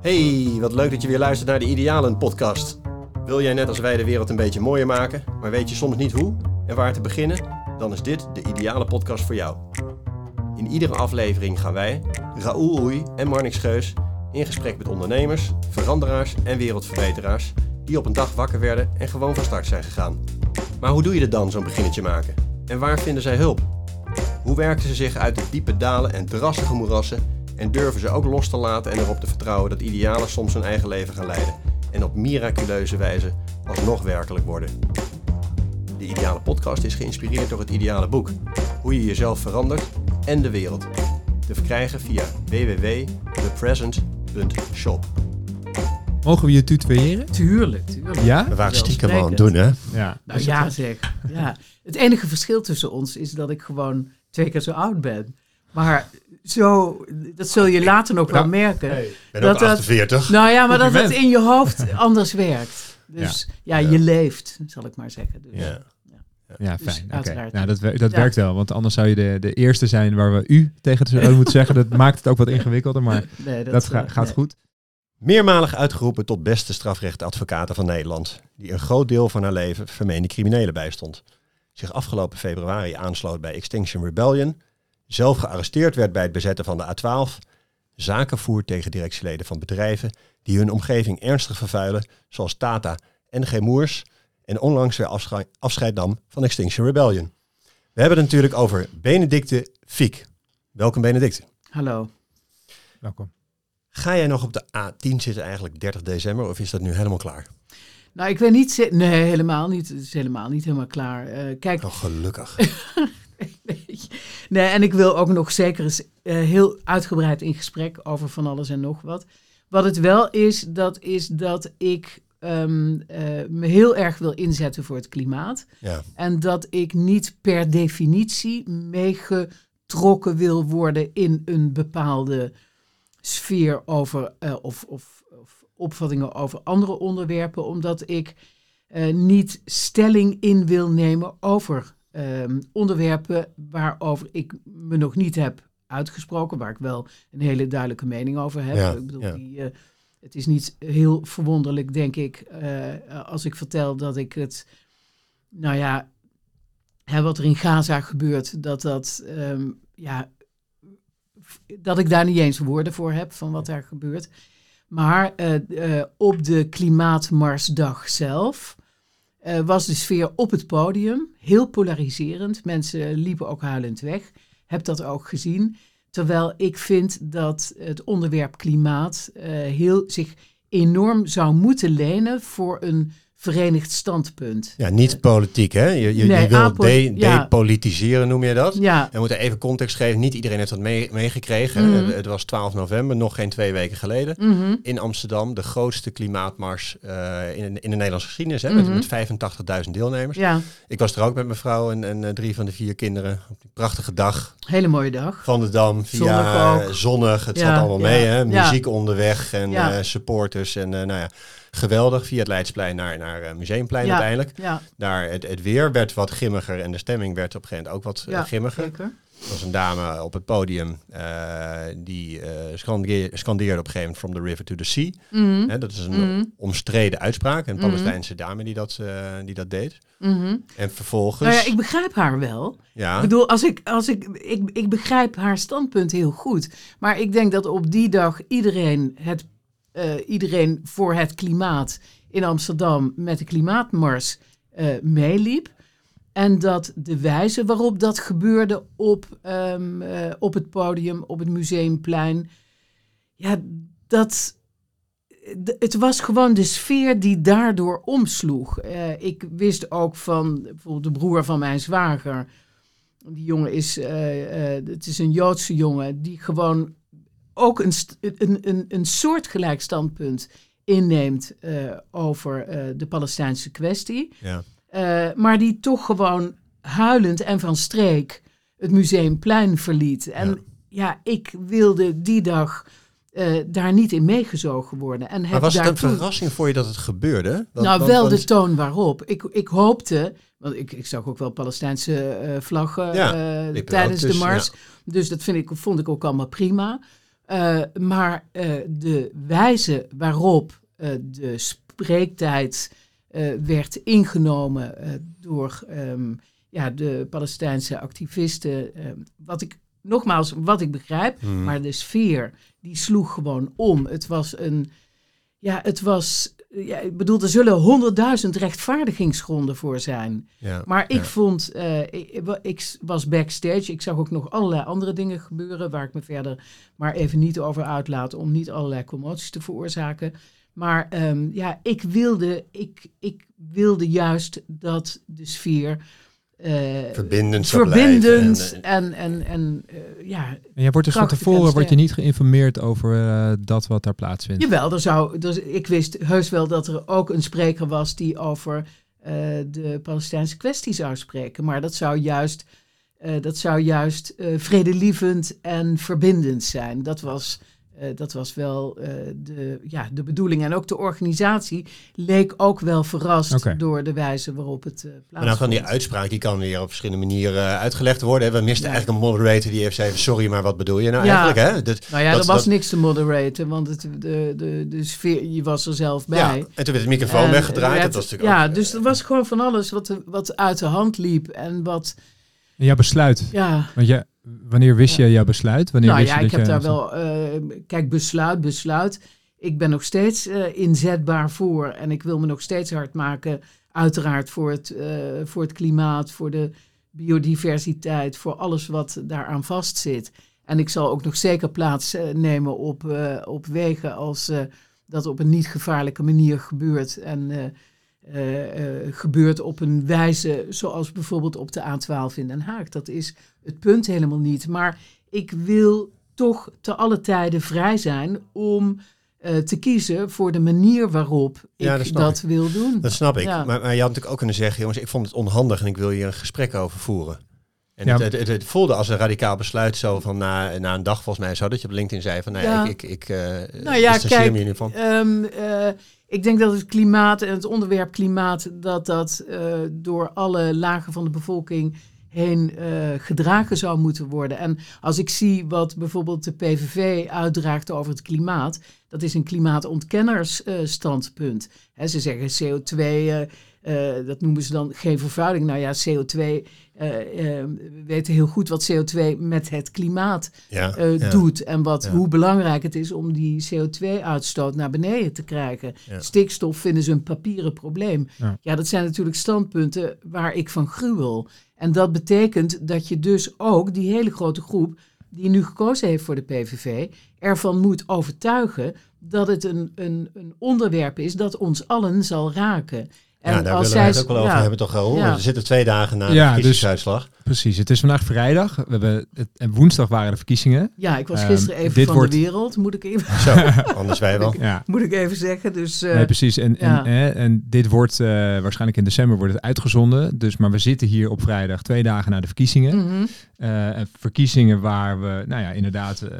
Hey, wat leuk dat je weer luistert naar de Idealen podcast. Wil jij net als wij de wereld een beetje mooier maken, maar weet je soms niet hoe en waar te beginnen? Dan is dit de ideale podcast voor jou. In iedere aflevering gaan wij, Raoul Oei en Marnix Geus, in gesprek met ondernemers, veranderaars en wereldverbeteraars die op een dag wakker werden en gewoon van start zijn gegaan. Maar hoe doe je het dan, zo'n beginnetje maken? En waar vinden zij hulp? Hoe werken ze zich uit de diepe dalen en drassige moerassen en durven ze ook los te laten en erop te vertrouwen dat idealen soms hun eigen leven gaan leiden en op miraculeuze wijze alsnog werkelijk worden. De Ideale Podcast is geïnspireerd door het Ideale Boek, hoe je jezelf verandert en de wereld. Te verkrijgen via www.thepresent.shop. Mogen we je tutoyeren? Tuurlijk, tuurlijk. Ja? We waren stiekem Wel aan het doen, hè? Ja. Nou ja, zeg. Ja. Het enige verschil tussen ons is dat ik gewoon twee keer zo oud ben. Maar zo, dat zul je later nog wel merken. Ben Dat ook dat- 48. Nou ja, maar dat het in je hoofd anders werkt. Dus ja, Ja. je leeft, zal ik maar zeggen. Dus, Ja. Ja, Dus fijn. Oké. uiteraard. Nou, dat, dat Ja. werkt wel, want anders zou je de, de eerste zijn waar we u tegen moeten zeggen. Dat maakt het ook wat ingewikkelder, maar nee, dat, ga- eh, gaat nee. goed. Meermalig uitgeroepen tot beste strafrechtadvocaten van Nederland, die een groot deel van haar leven vermeende criminelen bijstond. Zich afgelopen februari aansloot bij Extinction Rebellion, zelf gearresteerd werd bij het bezetten van de A12, zaken voert tegen directieleden van bedrijven die hun omgeving ernstig vervuilen, zoals Tata en G. Moers, en onlangs weer afsche- afscheid nam van Extinction Rebellion. We hebben het natuurlijk over Benedicte Fiek. Welkom Benedicte. Hallo. Welkom. Ga jij nog op de A10 zitten eigenlijk 30 december of is dat nu helemaal klaar? Nou, ik weet niet... Nee, helemaal niet. Het is helemaal niet helemaal klaar. Eh, kijk, Oh, gelukkig. Nee, en ik wil ook nog zeker eens eh, heel uitgebreid in gesprek over van alles en nog wat. Wat het wel is, dat is dat ik ehm, eh, me heel erg wil inzetten voor het klimaat. Ja. En dat ik niet per definitie meegetrokken wil worden in een bepaalde sfeer over eh, of, of, of opvattingen over andere onderwerpen, omdat ik niet stelling in wil nemen over ehm, onderwerpen waarover ik me nog niet heb uitgesproken, waar ik wel een hele duidelijke mening over heb. Ja, ik bedoel, ja. die, eh, het is niet heel verwonderlijk, denk ik, eh, als ik vertel dat ik het, nou ja, hè, wat er in Gaza gebeurt, dat dat, ehm, ja, dat ik daar niet eens woorden voor heb van wat daar gebeurt. Maar eh, op de Klimaatmarsdag zelf eh, was de sfeer op het podium heel polariserend. Mensen liepen ook huilend weg. Heb dat ook gezien. Terwijl ik vind dat het onderwerp klimaat eh, heel, zich enorm zou moeten lenen voor een verenigd standpunt. Ja, niet politiek, hè? Je, je, Nee, je wil de, ja. depolitiseren, noem je dat? Ja, We moeten even context geven. Niet iedereen heeft dat mee- meegekregen. Mhm. Het, het was 12 november, nog geen twee weken geleden. mhm. In Amsterdam, de grootste klimaatmars eh, in, in de Nederlandse geschiedenis. Hè? met- Mhm. Met 85.000 deelnemers. ja, Ik was er ook met mijn vrouw en, en eh, drie van de vier kinderen. Op die prachtige dag hele mooie dag. van de Dam. Via Zonnig eh. Het Ja, zat allemaal mee. Hè? Muziek onderweg en eh, supporters. En eh, nou ja, geweldig. Via het Leidsplein naar, naar eh, Museumplein Ja. uiteindelijk. Ja, Daar het, het weer werd wat grimmiger en de stemming werd op een gegeven moment ook wat eh, ja grimmiger. zeker. Er was een dame op het podium eh, die eh, scandeer- scandeerde op een gegeven moment from the river to the sea. Mhm. Hè, dat is een Mhm. omstreden uitspraak. Een Mhm. Palestijnse dame die dat, eh, die dat deed. Mhm. En vervolgens... Nou ja, ik begrijp haar wel. ja, Ik bedoel, als ik, als ik, ik, ik begrijp haar standpunt heel goed. Maar ik denk dat op die dag iedereen, het, eh, iedereen voor het klimaat in Amsterdam met de klimaatmars eh, meeliep. En dat de wijze waarop dat gebeurde op, ehm, eh, op het podium, op het museumplein. Ja, dat. Het was gewoon de sfeer die daardoor omsloeg. Ik wist ook van bijvoorbeeld de broer van mijn zwager. Die jongen is, het is een Joodse jongen die gewoon ook een, een, een, een soortgelijk standpunt inneemt eh, over eh, de Palestijnse kwestie. ja. Eh, maar die toch gewoon huilend en van streek het museumplein verliet. En Ja. ja, ik wilde die dag daar niet in meegezogen worden. En Maar was het een verrassing voor je dat het gebeurde? Nou, wel want- de toon waarop. Ik, ik hoopte, want ik, ik zag ook wel Palestijnse vlaggen Ja, tijdens de mars. Dus dat vind ik, vond ik ook allemaal prima. Eh, maar eh, de wijze waarop eh, de spreektijd werd ingenomen door ehm, ja, de Palestijnse activisten, ehm, wat ik nogmaals, wat ik begrijp, Mhm. maar de sfeer die sloeg gewoon om. Het was een, ja, het was, ja, ik bedoel, er zullen honderdduizend rechtvaardigingsgronden voor zijn. ja. Maar ik ja. vond, eh, ik, ik was backstage. Ik zag ook nog allerlei andere dingen gebeuren waar ik me verder maar even niet over uitlaat om niet allerlei commoties te veroorzaken. Maar ehm, ja, ik wilde, ik, ik wilde juist dat de sfeer eh, verbindend zou verbindend blijven en- en, en, en eh, ja, En jij wordt dus van tevoren en word je niet geïnformeerd over eh, dat wat daar plaatsvindt. Jawel, er zou, er, ik wist heus wel dat er ook een spreker was die over eh, de Palestijnse kwestie zou spreken. Maar dat zou juist, eh, dat zou juist eh, vredelievend en verbindend zijn. Dat was, eh, dat was wel eh, de, ja, de bedoeling. En ook de organisatie leek ook wel verrast door de wijze waarop het eh Maar plaatsvond. nou kan die uitspraak die kan weer op verschillende manieren eh, uitgelegd worden. We misten Ja. eigenlijk een moderator die heeft zei, sorry, maar wat bedoel je nou Ja. eigenlijk? Hè? Dat, nou ja, dat- er was dat- niks te moderaten, want het, de, de, de sfeer, je was er zelf bij. ja, en toen werd de microfoon En weggedraaid. werd- dat was natuurlijk ja, ook, dus er was gewoon van alles wat, wat uit de hand liep. En wat, En jouw besluit. ja... Want je, wanneer wist je jouw besluit? Wanneer nou wist ja, je ik heb je, daar wel... eh, kijk, besluit, besluit. Ik ben nog steeds eh, inzetbaar voor. En ik wil me nog steeds hard maken. Uiteraard voor het, eh, voor het klimaat, voor de biodiversiteit. Voor alles wat daaraan vastzit. En ik zal ook nog zeker plaats nemen op, op wegen als dat op een niet gevaarlijke manier gebeurt. En eh, eh, gebeurt op een wijze zoals bijvoorbeeld op de A12 in Den Haag. Dat is het punt helemaal niet. Maar ik wil toch te alle tijden vrij zijn om eh, te kiezen voor de manier waarop ik Ja, dat, dat snap ik. wil doen. Dat snap ik. Ja. Maar, maar je had natuurlijk ook kunnen zeggen, jongens, ik vond het onhandig en ik wil hier een gesprek over voeren. En Ja. het, het, het, voelde als een radicaal besluit zo van na, na een dag volgens mij zo dat je op LinkedIn zei van, nou ja, Ja. ik, ik, ik eh Nou ja, kijk, me. Ehm, eh, ik denk dat het klimaat en het onderwerp klimaat, dat dat eh, door alle lagen van de bevolking heen gedragen zou moeten worden. En als ik zie wat bijvoorbeeld de PVV uitdraagt over het klimaat, dat is een klimaatontkennersstandpunt. Ze zeggen CO2, eh, dat noemen ze dan geen vervuiling. Nou ja, CO2, eh, eh, we weten heel goed wat CO2 met het klimaat Ja, eh, ja. doet. En wat, Ja. hoe belangrijk het is om die CO2-uitstoot naar beneden te krijgen. Ja. Stikstof vinden ze een papieren probleem. Ja. Ja. dat zijn natuurlijk standpunten waar ik van gruwel. En dat betekent dat je dus ook die hele grote groep die nu gekozen heeft voor de PVV, ervan moet overtuigen dat het een, een, een onderwerp is dat ons allen zal raken. En ja, daar als willen we het ook wel over ja, hebben toch. Ja. We zitten twee dagen na de Ja, dus- verkiezingsuitslag. Precies, het is vandaag vrijdag. We hebben het, en woensdag waren de verkiezingen. Ja, ik was Ehm, gisteren even dit van wordt- de wereld, moet ik even, Zo, anders wij wel. Ja, moet ik even zeggen. Dus, eh, nee, precies. En, ja. en, hè, en dit wordt eh, waarschijnlijk in december wordt het uitgezonden. Dus, maar we zitten hier op vrijdag twee dagen na de verkiezingen. mhm. Eh, en verkiezingen waar we, nou ja, inderdaad, eh,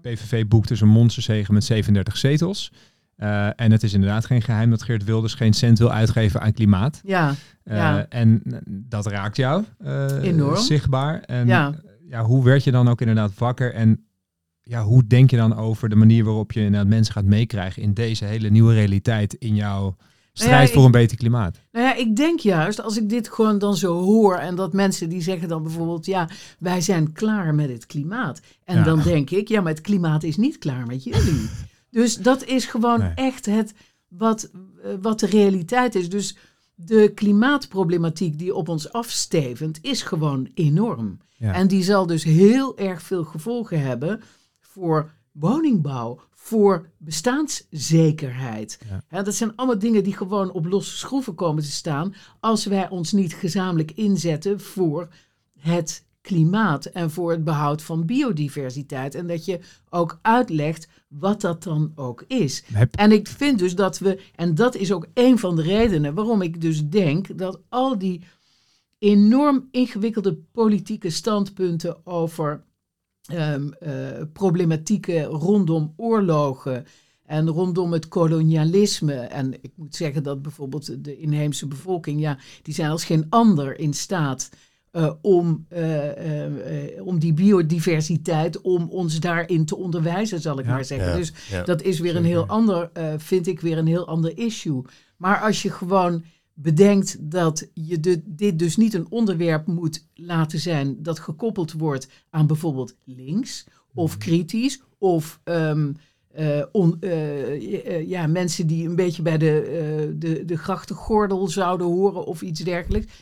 PVV boekt dus een monsterzege met 37 zetels. Eh, en het is inderdaad geen geheim dat Geert Wilders geen cent wil uitgeven aan klimaat. ja. Eh, Ja. En dat raakt jou eh, Enorm. zichtbaar. En Ja. ja, hoe werd je dan ook inderdaad wakker? En ja, hoe denk je dan over de manier waarop je inderdaad mensen gaat meekrijgen in deze hele nieuwe realiteit in jouw strijd ik- voor een beter klimaat? Nou ja, ik denk juist, als ik dit gewoon dan zo hoor en dat mensen die zeggen dan bijvoorbeeld, ja, wij zijn klaar met het klimaat. En dan denk ik, ja, maar het klimaat is niet klaar met jullie. dus dat is gewoon Nee. echt het, wat, eh, wat de realiteit is. Dus de klimaatproblematiek die op ons afstevend is gewoon enorm. Ja. En die zal dus heel erg veel gevolgen hebben voor woningbouw, voor bestaanszekerheid. Ja. Dat zijn allemaal dingen die gewoon op losse schroeven komen te staan als wij ons niet gezamenlijk inzetten voor het klimaat en voor het behoud van biodiversiteit. En dat je ook uitlegt wat dat dan ook is. Heb, En ik vind dus dat we, en dat is ook een van de redenen waarom ik dus denk dat al die enorm ingewikkelde politieke standpunten over ehm, eh, problematieken rondom oorlogen en rondom het kolonialisme. En ik moet zeggen dat bijvoorbeeld de inheemse bevolking, ja, die zijn als geen ander in staat eh, om, eh, eh, eh, om die biodiversiteit, om ons daarin te onderwijzen, zal ik Ja. maar zeggen. Ja, Dus ja. dat is weer een heel ander, eh, vind ik weer een heel ander issue. Maar als je gewoon bedenkt dat je de, dit dus niet een onderwerp moet laten zijn dat gekoppeld wordt aan bijvoorbeeld links of kritisch of ehm, eh, on- eh, eh, ja, mensen die een beetje bij de, eh, de, de grachtengordel zouden horen of iets dergelijks.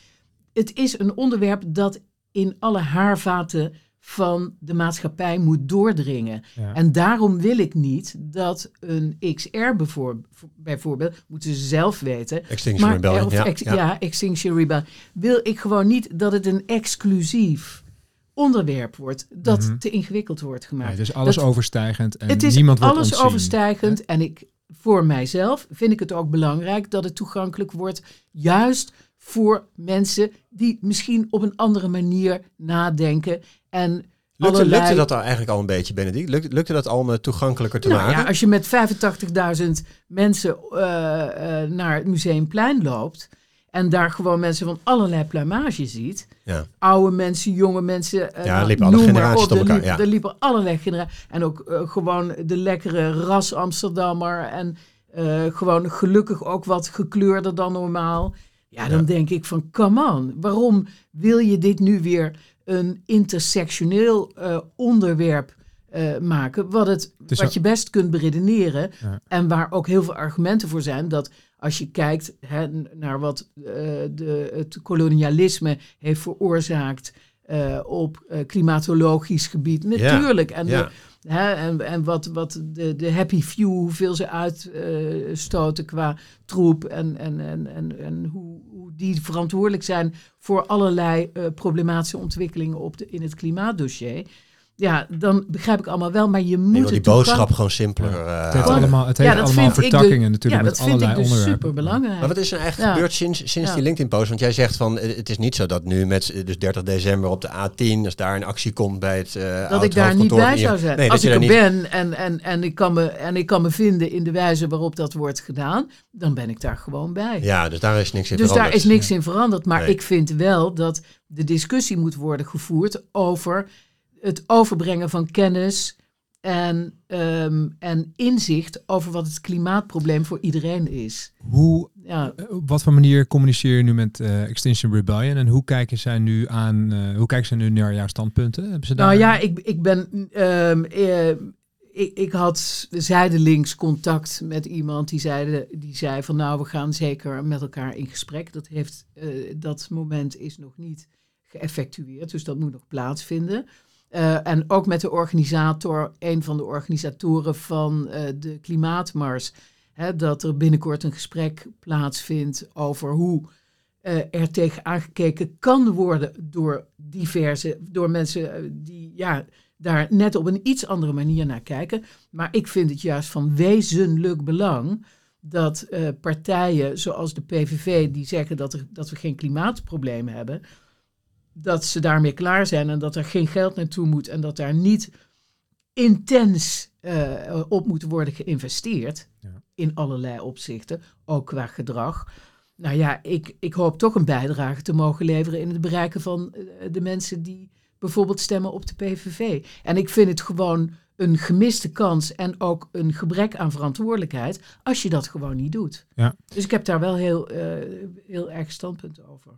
Het is een onderwerp dat in alle haarvaten van de maatschappij moet doordringen. Ja. En daarom wil ik niet dat een XR bijvoor- bijvoorbeeld, moeten ze zelf weten, Extinction maar, Rebellion. ja, ex- ja. ja. Extinction Rebellion. Wil ik gewoon niet dat het een exclusief onderwerp wordt dat Mhm. te ingewikkeld wordt gemaakt. Het is alles Dat- overstijgend en het is niemand wordt alles ontzien. overstijgend. En ik, voor mijzelf vind ik het ook belangrijk dat het toegankelijk wordt. Juist voor mensen die misschien op een andere manier nadenken. En Lukte, allerlei- lukte dat al eigenlijk al een beetje, Benedict? Lukte, lukte dat al om het toegankelijker te nou maken? ja, als je met 85.000 mensen eh, eh, naar het Museumplein loopt. En daar gewoon mensen van allerlei pluimage ziet. Ja. Oude mensen, jonge mensen. eh, Ja, nou, liepen alle generaties op. elkaar, liep- ja. Er liepen allerlei generaties. En ook gewoon de lekkere ras Amsterdammer. En gewoon gelukkig ook wat gekleurder dan normaal. Ja, dan Ja. denk ik van, come on. Waarom wil je dit nu weer een intersectioneel eh, onderwerp eh, maken? Wat, het, wat je best kunt beredeneren. Ja. En waar ook heel veel argumenten voor zijn. Dat als je kijkt hè, naar wat eh, de, het kolonialisme heeft veroorzaakt op klimatologisch gebied. Natuurlijk. En, ja. de, en, en wat, wat de, de happy few, hoeveel ze uitstoten qua troep. En, en, en, en, en hoe, hoe die verantwoordelijk zijn voor allerlei eh, problematische ontwikkelingen op de, in het klimaatdossier. Ja, dan begrijp ik allemaal wel, maar je moet het die boodschap gewoon simpeler Ja. eh, Het heeft houden. allemaal, het Ja, heeft allemaal de- vertakkingen natuurlijk Ja, met dat vind allerlei ik dus onderwerpen. super belangrijk. Maar wat is er eigenlijk Ja. gebeurd sinds, sinds Ja. die LinkedIn-post? Want jij zegt van, eh, het is niet zo dat nu met eh, dus 30 december op de A10, als daar een actie komt bij het uh, dat ik daar niet bij zou zijn. Nee, Als ik er niet... ben en, en, en, ik kan me, en ik kan me vinden in de wijze waarop dat wordt gedaan, dan ben ik daar gewoon bij. Ja, dus daar is niks in dus daar veranderd. is niks in veranderd. Maar Nee. ik vind wel dat de discussie moet worden gevoerd over het overbrengen van kennis en, ehm, en inzicht over wat het klimaatprobleem voor iedereen is. Hoe, Ja, eh, op wat voor manier communiceer je nu met eh, Extinction Rebellion en hoe kijken zij nu aan, eh, hoe kijken zij nu naar jouw standpunten? Hebben ze daar... Nou ja, ik, ik ben. ehm, eh, ik, ik had zijdelings contact met iemand die zei, die zei van nou, we gaan zeker met elkaar in gesprek. Dat, heeft, dat moment is nog niet geëffectueerd, dus dat moet nog plaatsvinden. Eh, en ook met de organisator, een van de organisatoren van eh, de Klimaatmars, hè, dat er binnenkort een gesprek plaatsvindt over hoe eh, er tegen aangekeken kan worden door diverse, door mensen die ja, daar net op een iets andere manier naar kijken. Maar ik vind het juist van wezenlijk belang dat partijen zoals de PVV, die zeggen dat, er, dat we geen klimaatprobleem hebben, dat ze daarmee klaar zijn en dat er geen geld naartoe moet en dat daar niet intens eh, op moet worden geïnvesteerd Ja. in allerlei opzichten, ook qua gedrag. Nou ja, ik, ik hoop toch een bijdrage te mogen leveren in het bereiken van eh, de mensen die bijvoorbeeld stemmen op de PVV. En ik vind het gewoon een gemiste kans en ook een gebrek aan verantwoordelijkheid als je dat gewoon niet doet. Ja. Dus ik heb daar wel heel, eh, heel erg standpunt over.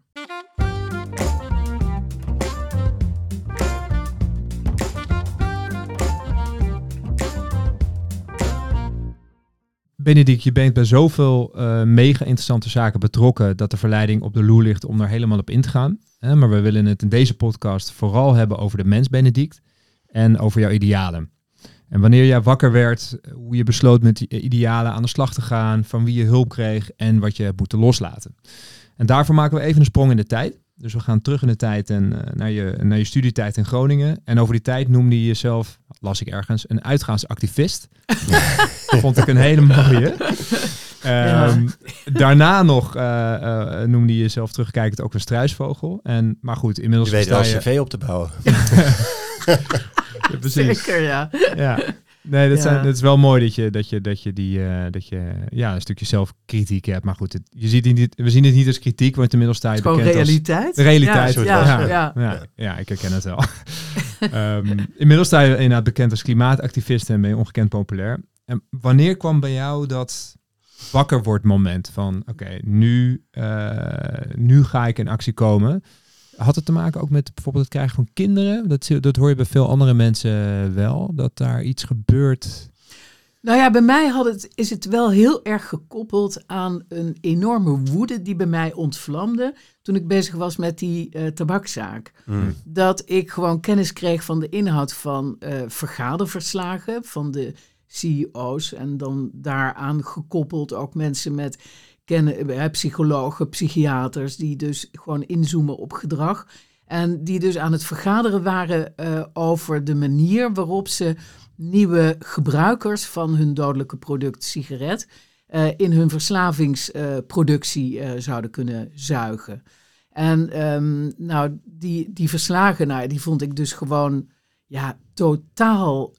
Benedict, je bent bij zoveel eh, mega interessante zaken betrokken dat de verleiding op de loer ligt om er helemaal op in te gaan. Maar we willen het in deze podcast vooral hebben over de mens Benedict en over jouw idealen. En wanneer jij wakker werd, hoe je besloot met die idealen aan de slag te gaan, van wie je hulp kreeg en wat je moeten loslaten. En daarvoor maken we even een sprong in de tijd. Dus we gaan terug in de tijd en eh, naar, je, naar je studietijd in Groningen. En over die tijd noemde je jezelf, las ik ergens, een uitgaansactivist. Vond ik een hele mooie. Ehm, Daarna nog eh, eh, noemde je jezelf terugkijkend ook een struisvogel. En, maar goed, Je inmiddels weet sta wel je... cv op te bouwen. Ja, precies. Zeker, ja. Ja. Nee, dat, Ja. zijn, dat is wel mooi dat je, dat je, dat je, die, eh, dat je ja, een stukje zelfkritiek hebt. Maar goed, het, je ziet het niet, we zien het niet als kritiek, want inmiddels sta Het je is gewoon bekend als... realiteit. De realiteit. Ja. ja. Ja, ja, ik herken het wel. Ehm, inmiddels sta je inderdaad bekend als klimaatactivist en ben je ongekend populair. En wanneer kwam bij jou dat wakker wordt moment van oké, nu, eh, nu ga ik in actie komen? Had het te maken ook met bijvoorbeeld het krijgen van kinderen? Dat, dat hoor je bij veel andere mensen wel, dat daar iets gebeurt. Nou ja, bij mij had het, is het wel heel erg gekoppeld aan een enorme woede die bij mij ontvlamde toen ik bezig was met die eh tabakzaak. Mm. Dat ik gewoon kennis kreeg van de inhoud van eh, vergaderverslagen van de CEO's en dan daaraan gekoppeld ook mensen met kennen, eh, psychologen, psychiaters die dus gewoon inzoomen op gedrag. En die dus aan het vergaderen waren eh, over de manier waarop nieuwe gebruikers van hun dodelijke product sigaret eh, in hun verslavingsproductie zouden kunnen zuigen. En ehm, nou, die, die verslagen, nou, die vond ik dus gewoon ja, totaal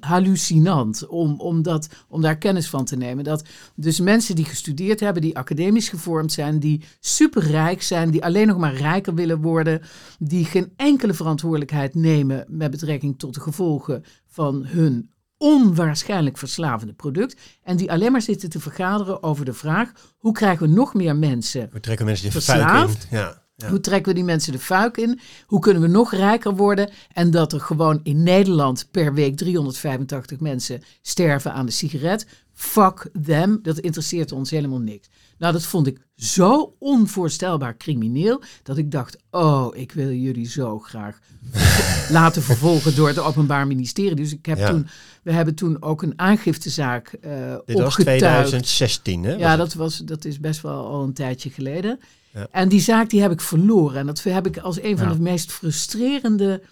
hallucinant om, om, dat, om daar kennis van te nemen. Dat dus mensen die gestudeerd hebben, die academisch gevormd zijn, die superrijk zijn, die alleen nog maar rijker willen worden, die geen enkele verantwoordelijkheid nemen met betrekking tot de gevolgen van hun onwaarschijnlijk verslavende product. En die alleen maar zitten te vergaderen over de vraag: hoe krijgen we nog meer mensen We trekken mensen die Verslaafd? Ja. Ja. hoe trekken we die mensen de fuik in? Hoe kunnen we nog rijker worden? En dat er gewoon in Nederland per week 385 mensen sterven aan de sigaret. Fuck them. Dat interesseert ons helemaal niks. Nou, dat vond ik zo onvoorstelbaar crimineel. Dat ik dacht, oh, ik wil jullie zo graag laten vervolgen door het Openbaar Ministerie. Dus ik heb Ja. toen, we hebben toen ook een aangiftezaak eh Dit was opgetuigd. 2016, hè? Ja, Was dat, was, dat is best wel al een tijdje geleden. Ja. En die zaak die heb ik verloren. En dat heb ik als een van Ja. de meest frustrerende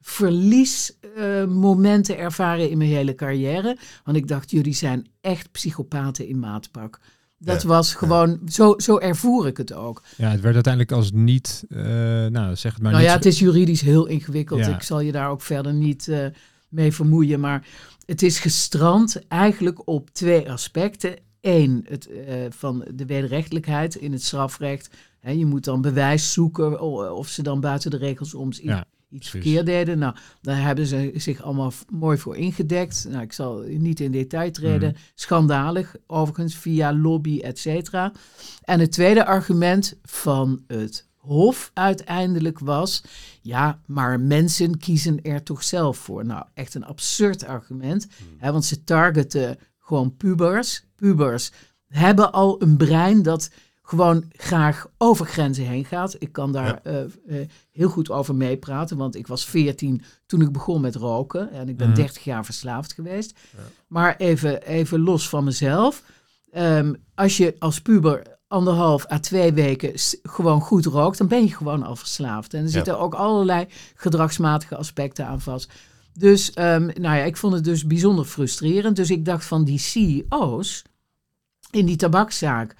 verliesmomenten ervaren in mijn hele carrière. Want ik dacht, jullie zijn echt psychopaten in maatpak. Dat Ja, was gewoon, zo, zo ervoer ik het ook. Ja, het werd uiteindelijk als niet, eh, nou zeg het maar nou niet ja, het is juridisch heel ingewikkeld. Ja. Ik zal je daar ook verder niet eh, mee vermoeien. Maar het is gestrand eigenlijk op twee aspecten. Eén, het, eh, van de wederrechtelijkheid in het strafrecht. Hè, je moet dan bewijs zoeken of ze dan buiten de regels om iets, Ja, iets verkeerd deden. Nou, daar hebben ze zich allemaal mooi voor ingedekt. Nou, ik zal niet in detail treden. Mhm. Schandalig, overigens, via lobby, et cetera. En het tweede argument van het Hof uiteindelijk was... ja, maar mensen kiezen er toch zelf voor. Nou, echt een absurd argument. Hè, want ze targeten gewoon pubers. Pubers hebben al een brein dat gewoon graag over grenzen heen gaat. Ik kan daar eh, eh, heel goed over meepraten, want ik was 14 toen ik begon met roken. En ik ben Mhm. 30 jaar verslaafd geweest. Maar even, even los van mezelf. Ehm, als je als puber anderhalf à twee weken gewoon goed rookt, dan ben je gewoon al verslaafd. En er zitten ook allerlei gedragsmatige aspecten aan vast. Dus ehm, nou ja, ik vond het dus bijzonder frustrerend. Dus ik dacht van die CEO's in die tabakszaak,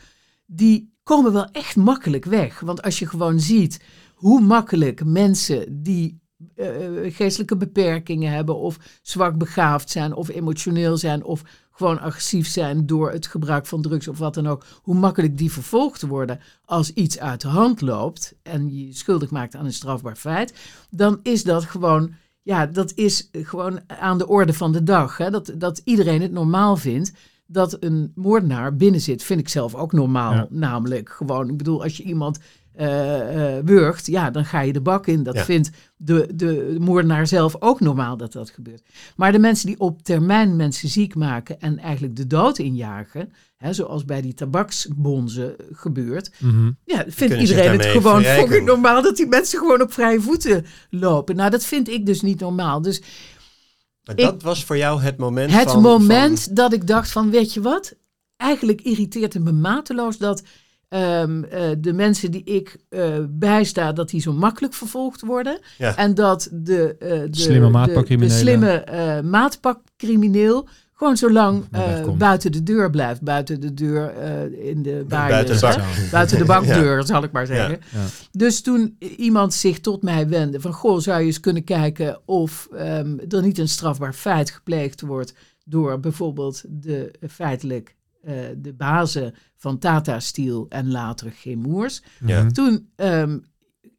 die komen wel echt makkelijk weg. Want als je gewoon ziet hoe makkelijk mensen die eh, geestelijke beperkingen hebben of zwak begaafd zijn of emotioneel zijn of gewoon agressief zijn door het gebruik van drugs of wat dan ook, hoe makkelijk die vervolgd worden als iets uit de hand loopt en je schuldig maakt aan een strafbaar feit, dan is dat gewoon, ja, dat is gewoon aan de orde van de dag. Hè? Dat, dat iedereen het normaal vindt dat een moordenaar binnen zit, vind ik zelf ook normaal. Ja. Namelijk gewoon, ik bedoel, als je iemand eh, wurgt, ja, dan ga je de bak in. Dat Ja. vindt de, de moordenaar zelf ook normaal dat dat gebeurt. Maar de mensen die op termijn mensen ziek maken en eigenlijk de dood injagen, hè, zoals bij die tabaksbonzen gebeurt, Mhm. ja, vindt iedereen het gewoon fucking normaal dat die mensen gewoon op vrije voeten lopen. Nou, dat vind ik dus niet normaal. Dus Maar Ik- dat was voor jou het moment het van... moment van- dat ik dacht van, weet je wat? Eigenlijk irriteert het me mateloos dat ehm, eh, de mensen die ik eh, bijsta, dat die zo makkelijk vervolgd worden. Ja. En dat de, eh, de, Slimme de- maatpakcriminelen. de slimme maatpakcrimineel Gewoon eh, wegkomt. buiten de deur blijft. Buiten de deur eh, in de buiten de bak. buiten de bakdeur, zal ik maar zeggen. Ja. Dus toen iemand zich tot mij wendde van... Goh, zou je eens kunnen kijken of ehm, er niet een strafbaar feit gepleegd wordt... door bijvoorbeeld de feitelijk eh, de bazen van Tata Steel en later Gemoers. Ja. Toen, ehm,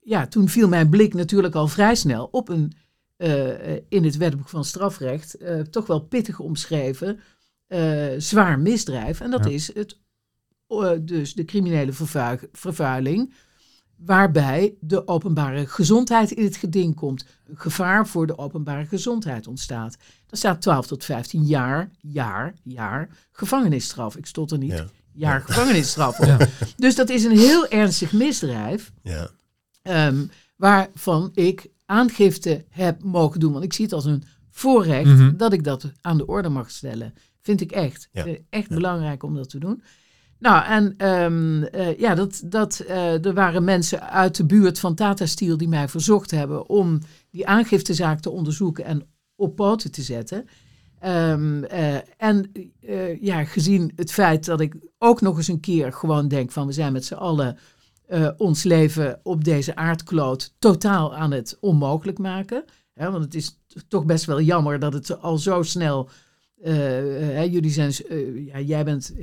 ja, toen viel mijn blik natuurlijk al vrij snel op een eh, in het wetboek van strafrecht eh, toch wel pittig omschreven zwaar misdrijf. En dat Ja. is het, dus de criminele vervuiling, waarbij de openbare gezondheid in het geding komt. Een gevaar voor de openbare gezondheid ontstaat. Daar staat 12 tot 15 jaar, jaar, jaar gevangenisstraf. Ik stond er niet. Ja. Jaar gevangenisstraf op. Ja. Dus dat is een heel ernstig misdrijf. Ja. Ehm, waarvan ik aangifte heb mogen doen. Want ik zie het als een voorrecht Mhm. dat ik dat aan de orde mag stellen. Vind ik echt. Ja. Eh, Echt Ja. belangrijk om dat te doen. Nou, en ehm, eh, ja, dat, dat, eh, er waren mensen uit de buurt van Tata Steel die mij verzocht hebben om die aangiftezaak te onderzoeken en op poten te zetten. Ehm, eh, en ja, gezien het feit dat ik ook nog eens een keer gewoon denk van we zijn met z'n allen ons leven op deze aardkloot totaal aan het onmogelijk maken. Hè, want het is toch best wel jammer dat het al zo snel. jullie zijn, ja, jij bent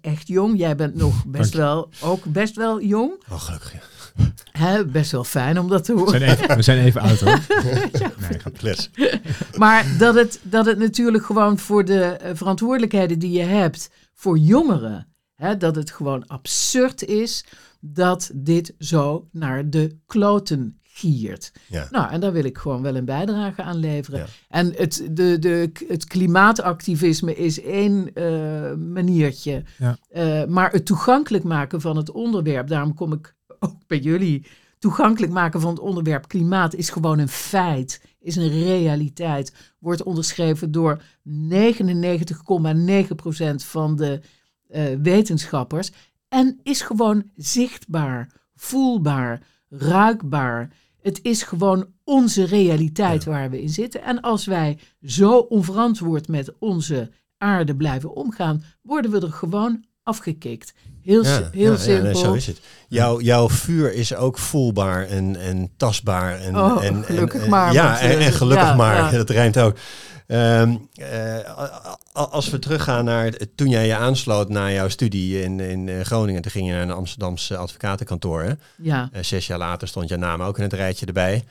echt jong, jij bent nog best wel, ook best wel jong. Oh, gelukkig. Ja. Hè, best wel fijn om dat te We, horen. zijn even, we zijn even oud hoor. Nee. Klets. Maar dat het, dat het natuurlijk gewoon voor de eh, verantwoordelijkheden die je hebt voor jongeren, hè, dat het gewoon absurd is dat dit zo naar de kloten giert. Ja. Nou, en daar wil ik gewoon wel een bijdrage aan leveren. Ja. En het, de, de, het klimaatactivisme is één eh, maniertje. Ja. Eh, maar het toegankelijk maken van het onderwerp, daarom kom ik ook bij jullie. Toegankelijk maken van het onderwerp klimaat is gewoon een feit, is een realiteit. Wordt onderschreven door 99,9% van de eh, wetenschappers. En is gewoon zichtbaar, voelbaar, ruikbaar. Het is gewoon onze realiteit waar we in zitten. En als wij zo onverantwoord met onze aarde blijven omgaan, worden we er gewoon afgekikt. Heel, Ja, heel ja, simpel. Ja, nee, zo is het. Jouw, jouw vuur is ook voelbaar en, en tastbaar. En, Oh, en, en- gelukkig en- maar, Ja, en, eh, en gelukkig maar. Dat rijmt ook. Ehm, eh, als we teruggaan naar toen jij je aansloot na jouw studie in, in eh, Groningen, toen ging je naar een Amsterdamse advocatenkantoor. Hè? Ja, Eh, zes jaar later stond je naam ook in het rijtje erbij.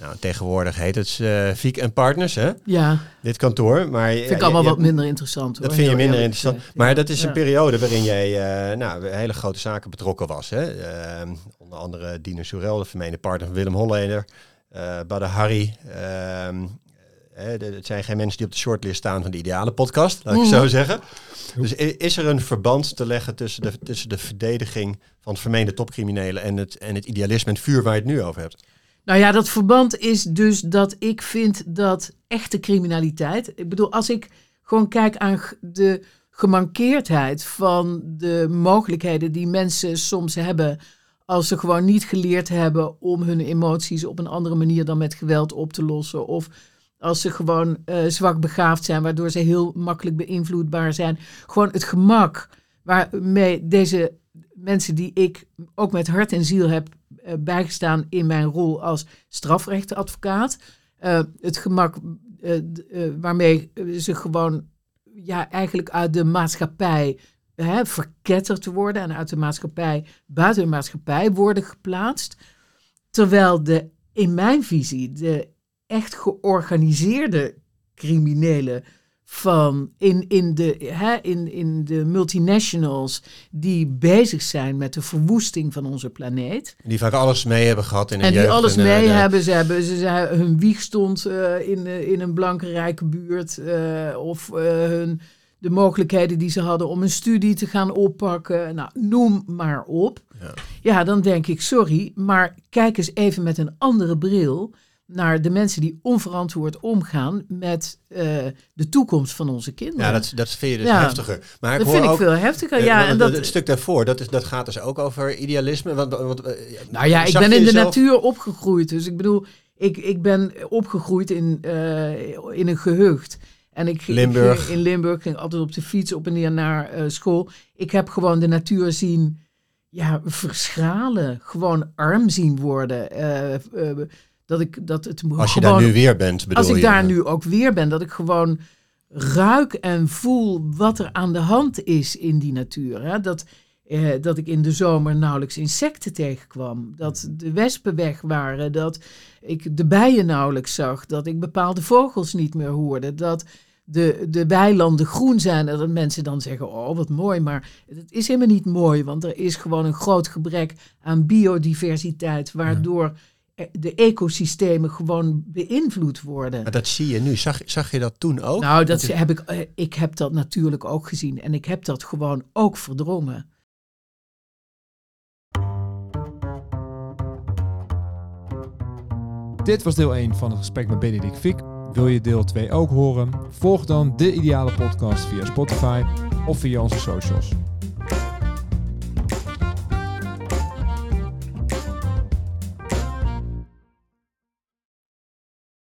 Nou, tegenwoordig heet het uh, Viek en Partners, hè? ja. dit kantoor. Maar Vind ik allemaal wat minder interessant. Hoor, dat vind je minder interessant. Maar dat is een periode waarin jij uh, nou, hele grote zaken betrokken was. Hè? Uh, onder andere Dino Soerel, de vermeende partner van Willem Holleder. Uh, Badde Harry. Uh, het zijn geen mensen die op de shortlist staan van de ideale podcast, laat ik zo zeggen. Dus is er een verband te leggen tussen de, tussen de verdediging van vermeende topcriminelen en het, en het idealisme en het vuur waar je het nu over hebt? Nou ja, dat verband is dus dat ik vind dat echte criminaliteit. Ik bedoel, als ik gewoon kijk aan de gemankeerdheid van de mogelijkheden die mensen soms hebben. als ze gewoon niet geleerd hebben om hun emoties op een andere manier dan met geweld op te lossen. Of als ze gewoon eh, zwak begaafd zijn, waardoor ze heel makkelijk beïnvloedbaar zijn. Gewoon het gemak waarmee deze mensen die ik ook met hart en ziel heb uh, bijgestaan in mijn rol als strafrechtenadvocaat. Uh, het gemak uh, waarmee ze gewoon ja, eigenlijk uit de maatschappij hè, verketterd worden en uit de maatschappij, buiten de maatschappij worden geplaatst. Terwijl de, in mijn visie, de echt georganiseerde criminelen van in, in, de, hè, in, in de multinationals die bezig zijn met de verwoesting van onze planeet. Die vaak alles mee hebben gehad in hun En die jeugd alles en, mee uh, hebben. Ze hebben ze, ze, hun wieg stond uh, in, in een blanke rijke buurt. Uh, of hun, de mogelijkheden die ze hadden om een studie te gaan oppakken. Nou, noem maar op. Ja. ja, dan denk ik, sorry, maar kijk eens even met een andere bril naar de mensen die onverantwoord omgaan met uh, de toekomst van onze kinderen. Ja, dat, dat vind je dus ja, heftiger. Maar dat ik vind hoor ik ook, veel heftiger. Ja, uh, en dat, het stuk daarvoor, dat, is, dat gaat dus ook over idealisme. Want, want, uh, nou ja, ik ben in de natuur opgegroeid. Dus ik bedoel, ik, ik ben opgegroeid in, in een gehucht. En ik, ik Limburg. ging in Limburg ging altijd op de fiets op en neer naar eh, school. Ik heb gewoon de natuur zien ja, verschralen. Gewoon arm zien worden. Dat ik dat het Als je gewoon, daar nu weer bent, bedoel als ik je? daar nu ook weer ben, dat ik gewoon ruik en voel wat er aan de hand is in die natuur. Hè? Dat, eh, dat ik in de zomer nauwelijks insecten tegenkwam. Dat de wespen weg waren. Dat ik de bijen nauwelijks zag. Dat ik bepaalde vogels niet meer hoorde. Dat de, de weilanden groen zijn. En dat mensen dan zeggen, oh wat mooi. Maar het is helemaal niet mooi. Want er is gewoon een groot gebrek aan biodiversiteit. Waardoor de ecosystemen gewoon beïnvloed worden. Maar dat zie je nu. Zag, zag je dat toen ook? Nou, dat Want heb ik, eh, ik heb dat natuurlijk ook gezien. En ik heb dat gewoon ook verdrongen. Dit was deel 1 van het gesprek met Benedict Fiek. Wil je deel 2 ook horen? Volg dan de ideale podcast via Spotify of via onze socials.